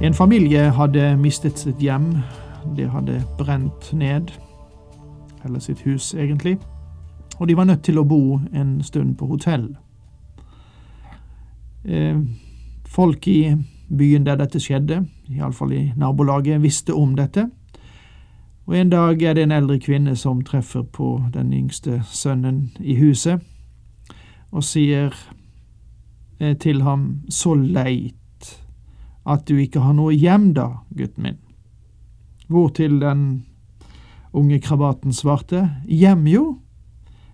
En familie hadde mistet sitt hjem. Det hadde brent ned. Eller sitt hus, egentlig. Og de var nødt til å bo en stund på hotell. Eh, folk i byen der dette skjedde, iallfall i nabolaget, visste om dette. Og en dag er det en eldre kvinne som treffer på den yngste sønnen i huset, og sier eh, til ham så leit at du ikke har noe hjem da, gutten min. Hvortil den unge krabaten svarte, hjem jo,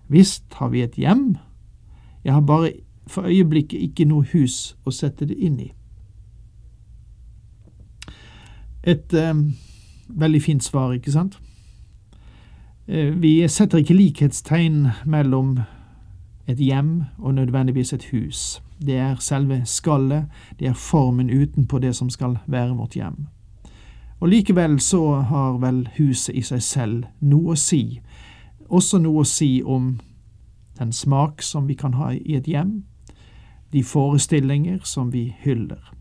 visst har vi et hjem, jeg har bare for øyeblikket ikke noe hus å sette det inn i. Et eh, veldig fint svar, ikke sant? Eh, vi setter ikke likhetstegn mellom et hjem og nødvendigvis et hus. Det er selve skallet, det er formen utenpå det som skal være vårt hjem. Og likevel så har vel huset i seg selv noe å si, også noe å si om den smak som vi kan ha i et hjem, de forestillinger som vi hyller.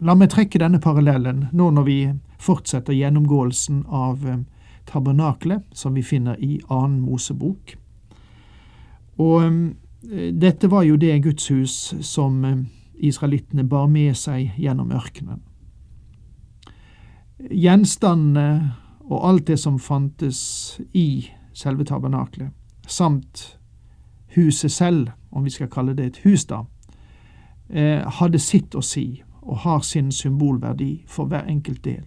La meg trekke denne parallellen nå når vi fortsetter gjennomgåelsen av eh, tabernaklet, som vi finner i annen Mosebok. Og dette var jo det gudshus som israelittene bar med seg gjennom ørkenen. Gjenstandene og alt det som fantes i selve tabernaklet, samt huset selv, om vi skal kalle det et hus, da, eh, hadde sitt å si og har sin symbolverdi for hver enkelt del.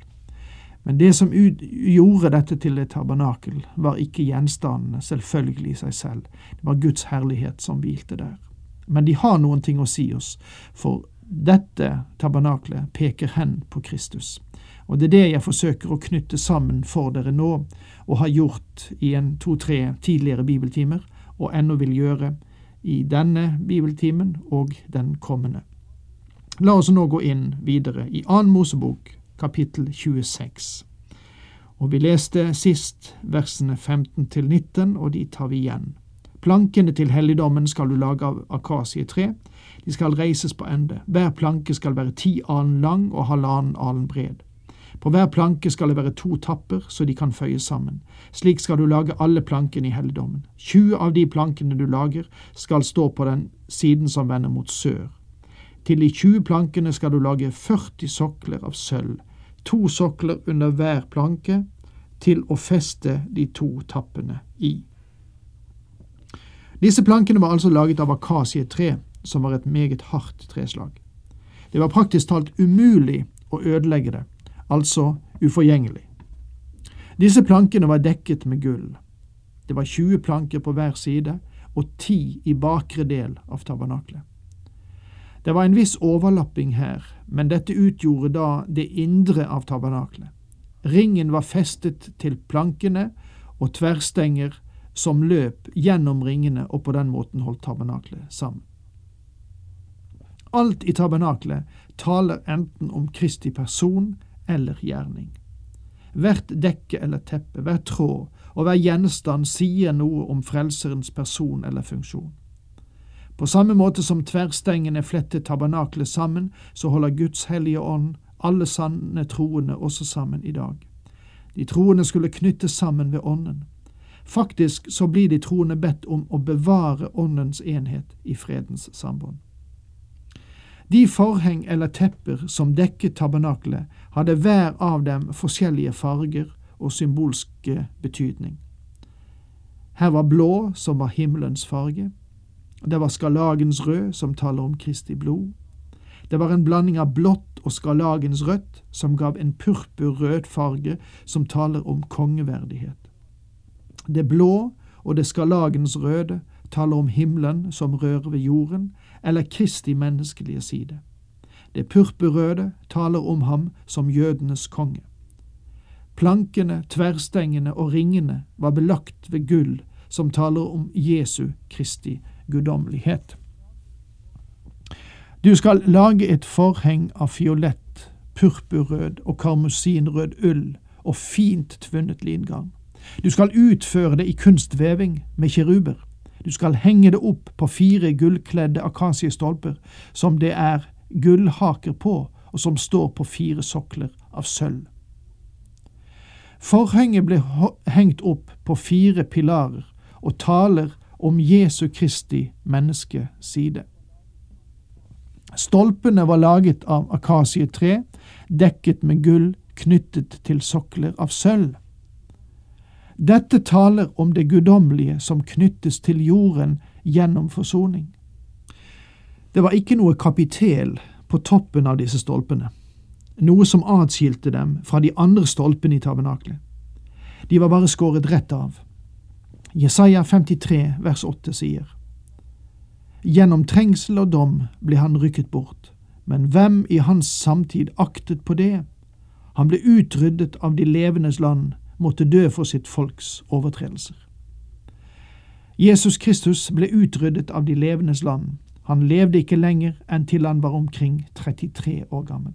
Men det som gjorde dette til et tabernakel, var ikke gjenstandene, selvfølgelig i seg selv. Det var Guds herlighet som hvilte der. Men de har noen ting å si oss, for dette tabernaklet peker hen på Kristus. Og det er det jeg forsøker å knytte sammen for dere nå, og har gjort i en to-tre tidligere bibeltimer, og ennå vil gjøre i denne bibeltimen og den kommende. La oss nå gå inn videre i annen Mosebok, kapittel 26. Og vi leste sist versene 15 til 19, og de tar vi igjen. Plankene til helligdommen skal du lage av akasietre. De skal reises på ende. Hver planke skal være ti alen lang og halvannen alen bred. På hver planke skal det være to tapper, så de kan føyes sammen. Slik skal du lage alle plankene i helligdommen. 20 av de plankene du lager, skal stå på den siden som vender mot sør. Til de 20 plankene skal du lage 40 sokler av sølv, to sokler under hver planke, til å feste de to tappene i. Disse plankene var altså laget av akasietre, som var et meget hardt treslag. Det var praktisk talt umulig å ødelegge det altså uforgjengelig. Disse plankene var dekket med gull. Det var 20 planker på hver side og ti i bakre del av tabernaklet. Det var en viss overlapping her, men dette utgjorde da det indre av tabernaklet. Ringen var festet til plankene og tverrstenger som løp gjennom ringene og på den måten holdt tabernaklet sammen. Alt i tabernaklet taler enten om Kristi person eller gjerning. Hvert dekke eller teppe, hver tråd og hver gjenstand sier noe om Frelserens person eller funksjon. På samme måte som tverrstengene fletter tabernaklet sammen, så holder Guds hellige ånd alle sanne troende også sammen i dag. De troende skulle knyttes sammen ved Ånden. Faktisk så blir de troende bedt om å bevare Åndens enhet i fredens samband. De forheng eller tepper som dekket tabernaklet, hadde hver av dem forskjellige farger og symbolske betydning. Her var blå, som var himmelens farge. Det var skarlagens rød, som taler om Kristi blod. Det var en blanding av blått og skarlagens rødt, som gav en purpurrød farge, som taler om kongeverdighet. Det blå og det skarlagens røde taler om himmelen som rører ved jorden, eller Kristi menneskelige side. Det purpurrøde taler om ham som jødenes konge. Plankene, tverrstengene og ringene var belagt ved gull, som taler om Jesu Kristi guddommelighet. Du skal lage et forheng av fiolett, purpurrød og karmosinrød ull og fint tvunnet lingarn. Du skal utføre det i kunstveving med kiruber. Du skal henge det opp på fire gullkledde akasiestolper, som det er gullhaker på, og som står på fire sokler av sølv. Forhenget ble hengt opp på fire pilarer og taler om Jesu Kristi menneskeside. Stolpene var laget av akasietre, dekket med gull, knyttet til sokler av sølv. Dette taler om det guddommelige som knyttes til jorden gjennom forsoning. Det var ikke noe kapitel på toppen av disse stolpene, noe som atskilte dem fra de andre stolpene i tabernaklet. De var bare skåret rett av. Jesaja 53 vers 8 sier Gjennom trengsel og dom ble han rykket bort, men hvem i hans samtid aktet på det? Han ble utryddet av de levendes land, måtte dø for sitt folks overtredelser. Jesus Kristus ble utryddet av de levendes land. Han levde ikke lenger enn til han var omkring 33 år gammel.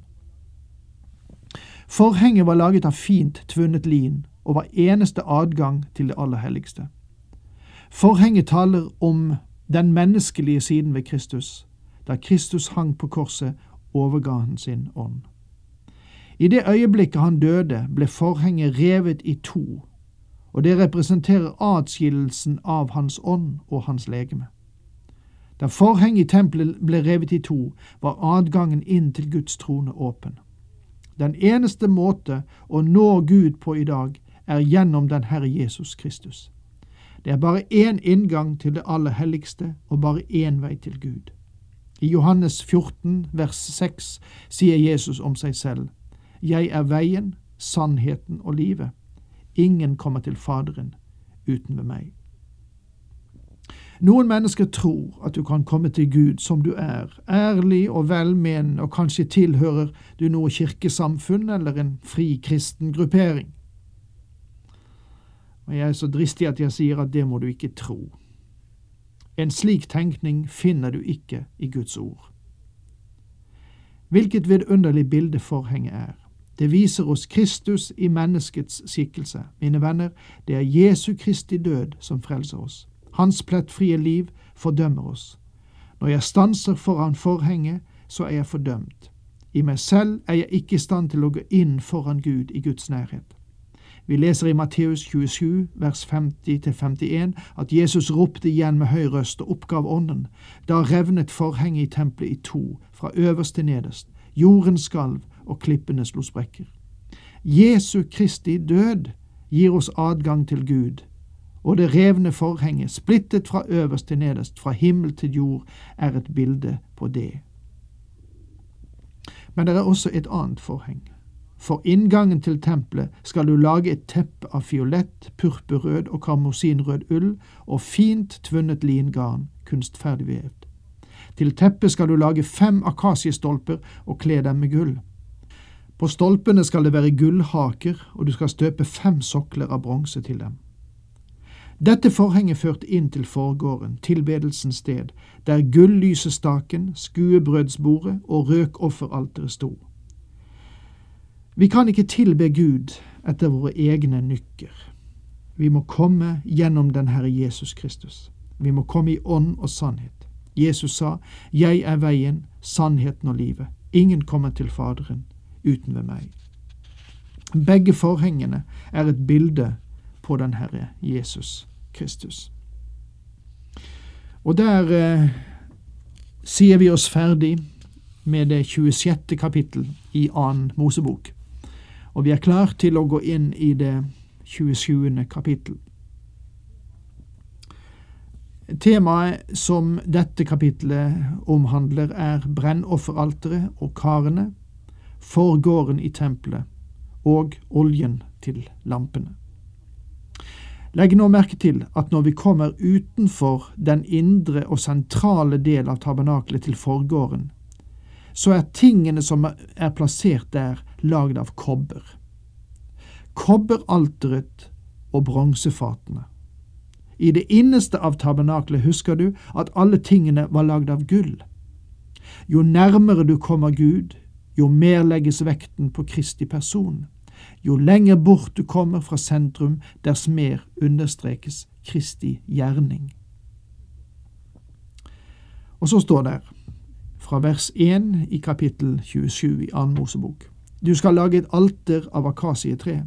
Forhenget var laget av fint tvunnet lin og var eneste adgang til det aller helligste. Forhenget taler om den menneskelige siden ved Kristus. Da Kristus hang på korset, overga han sin ånd. I det øyeblikket han døde, ble forhenget revet i to, og det representerer atskillelsen av hans ånd og hans legeme. Da forhenget i tempelet ble revet i to, var adgangen inn til Guds trone åpen. Den eneste måte å nå Gud på i dag, er gjennom den Herre Jesus Kristus. Det er bare én inngang til det aller helligste og bare én vei til Gud. I Johannes 14, vers 6 sier Jesus om seg selv, Jeg er veien, sannheten og livet. Ingen kommer til Faderen uten ved meg. Noen mennesker tror at du kan komme til Gud som du er, ærlig og velmenende, og kanskje tilhører du noe kirkesamfunn eller en fri kristen gruppering. Og jeg er så dristig at jeg sier at det må du ikke tro. En slik tenkning finner du ikke i Guds ord. Hvilket vidunderlig bilde forhenget er. Det viser oss Kristus i menneskets skikkelse. Mine venner, det er Jesu Kristi død som frelser oss. Hans plettfrie liv fordømmer oss. Når jeg stanser foran forhenget, så er jeg fordømt. I meg selv er jeg ikke i stand til å gå inn foran Gud i Guds nærhet. Vi leser i Matteus 27, vers 50-51, at Jesus ropte igjen med høy røst og oppgav ånden. Da revnet forhenget i tempelet i to, fra øverst til nederst. Jorden skalv, og klippene slo sprekker. Jesu Kristi død gir oss adgang til Gud, og det revne forhenget, splittet fra øverst til nederst, fra himmel til jord, er et bilde på det. Men det er også et annet forheng. For inngangen til tempelet skal du lage et teppe av fiolett, purpurrød og karmosinrød ull og fint tvunnet lingarn, kunstferdig vevd. Til teppet skal du lage fem akasiestolper og kle dem med gull. På stolpene skal det være gullhaker, og du skal støpe fem sokler av bronse til dem. Dette forhenget førte inn til forgården, tilbedelsens sted, der gullysestaken, skuebrødsbordet og røkofferalteret sto. Vi kan ikke tilbe Gud etter våre egne nykker. Vi må komme gjennom den Herre Jesus Kristus. Vi må komme i ånd og sannhet. Jesus sa, Jeg er veien, sannheten og livet. Ingen kommer til Faderen uten ved meg. Begge forhengene er et bilde på den Herre Jesus Kristus. Og der eh, sier vi oss ferdig med det 26. kapittel i annen Mosebok. Og vi er klar til å gå inn i det 27. kapittel. Temaet som dette kapittelet omhandler, er brennofferalteret og karene, forgården i tempelet og oljen til lampene. Legg nå merke til at når vi kommer utenfor den indre og sentrale del av tabernaklet til forgården, så er tingene som er plassert der, lagd av kobber. Kobberalteret og bronsefatene. I det innerste av tabernaklet husker du at alle tingene var lagd av gull. Jo nærmere du kommer Gud, jo mer legges vekten på Kristi person. Jo lenger bort du kommer fra sentrum, ders mer understrekes Kristi gjerning. Og så står det, fra vers 1 i kapittel 27 i Annen Mosebok, du skal lage et alter av akasietre.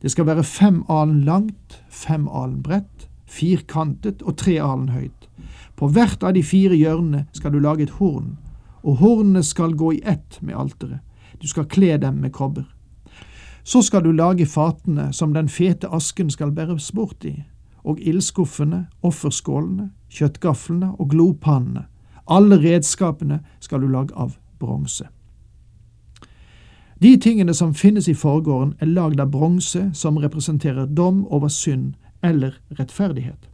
Det skal være fem alen langt, fem alen bredt, firkantet og tre alen høyt. På hvert av de fire hjørnene skal du lage et horn, og hornene skal gå i ett med alteret. Du skal kle dem med kobber. Så skal du lage fatene som den fete asken skal bæres bort i, og ildskuffene, offerskålene, kjøttgaflene og glopannene. Alle redskapene skal du lage av bronse. De tingene som finnes i forgården, er lagd av bronse som representerer dom over synd eller rettferdighet.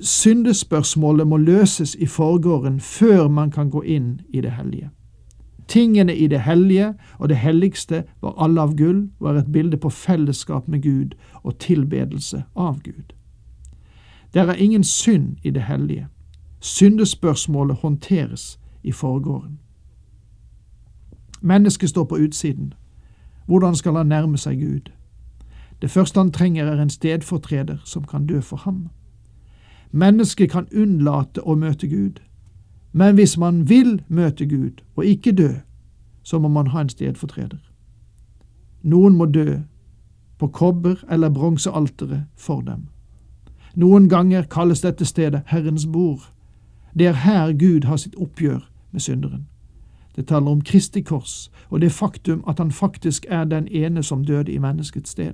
Syndespørsmålet må løses i forgården før man kan gå inn i det hellige. Tingene i det hellige og det helligste var alle av gull, var et bilde på fellesskap med Gud og tilbedelse av Gud. Der er ingen synd i det hellige. Syndespørsmålet håndteres i forgården. Mennesket står på utsiden. Hvordan skal han nærme seg Gud? Det første han trenger, er en stedfortreder som kan dø for ham. Mennesket kan unnlate å møte Gud, men hvis man vil møte Gud og ikke dø, så må man ha en stedfortreder. Noen må dø på kobber- eller bronsealteret for dem. Noen ganger kalles dette stedet Herrens bord. Det er her Gud har sitt oppgjør med synderen. Det taler om Kristi kors og det faktum at han faktisk er den ene som døde i menneskets sted.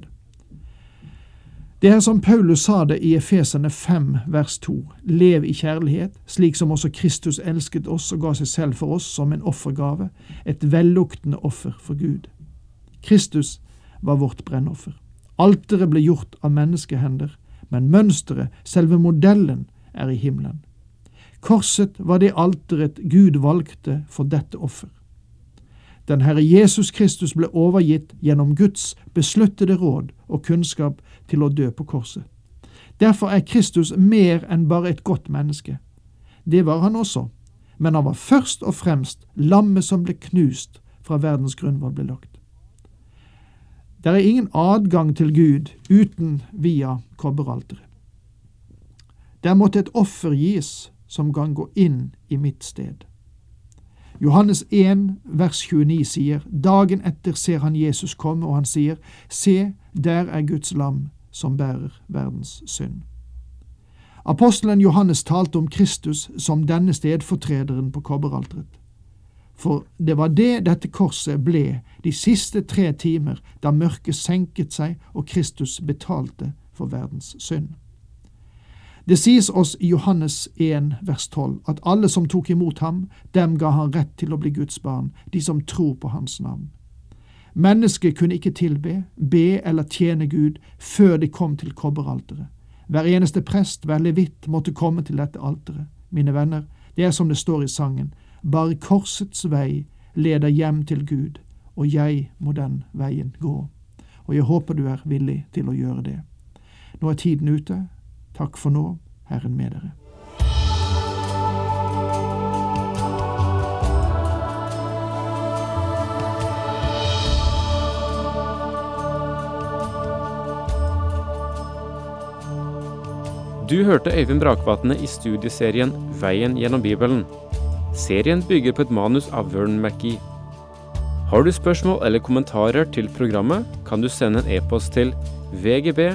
Det er som Paulus sa det i Efesene 5 vers 2, lev i kjærlighet, slik som også Kristus elsket oss og ga seg selv for oss som en offergave, et velluktende offer for Gud. Kristus var vårt brennoffer. Alteret ble gjort av menneskehender, men mønsteret, selve modellen, er i himmelen. Korset var det alteret Gud valgte for dette offer. Den Herre Jesus Kristus ble overgitt gjennom Guds besluttede råd og kunnskap til å dø på korset. Derfor er Kristus mer enn bare et godt menneske. Det var han også, men han var først og fremst lammet som ble knust fra verdens grunnvoll ble lagt. Det er ingen adgang til Gud uten via kobberalteret. Der måtte et offer gis som kan gå inn i mitt sted. Johannes 1, vers 29 sier, Dagen etter ser han Jesus komme, og han sier, Se, der er Guds lam som bærer verdens synd. Apostelen Johannes talte om Kristus som denne stedfortrederen på kobberalteret. For det var det dette korset ble de siste tre timer da mørket senket seg og Kristus betalte for verdens synd. Det sies oss i Johannes 1 vers 12 at alle som tok imot ham, dem ga han rett til å bli Guds barn, de som tror på hans navn. Mennesket kunne ikke tilbe, be eller tjene Gud før de kom til kobberalteret. Hver eneste prest, hver levitt, måtte komme til dette alteret. Mine venner, det er som det står i sangen, bare korsets vei leder hjem til Gud, og jeg må den veien gå. Og jeg håper du er villig til å gjøre det. Nå er tiden ute. Takk for nå, Herren med dere. Du hørte Øyvind Brakvatne i studieserien Veien gjennom Bibelen. Serien bygger på et manus av Vern McGee. Har du spørsmål eller kommentarer til programmet, kan du sende en e-post til vgb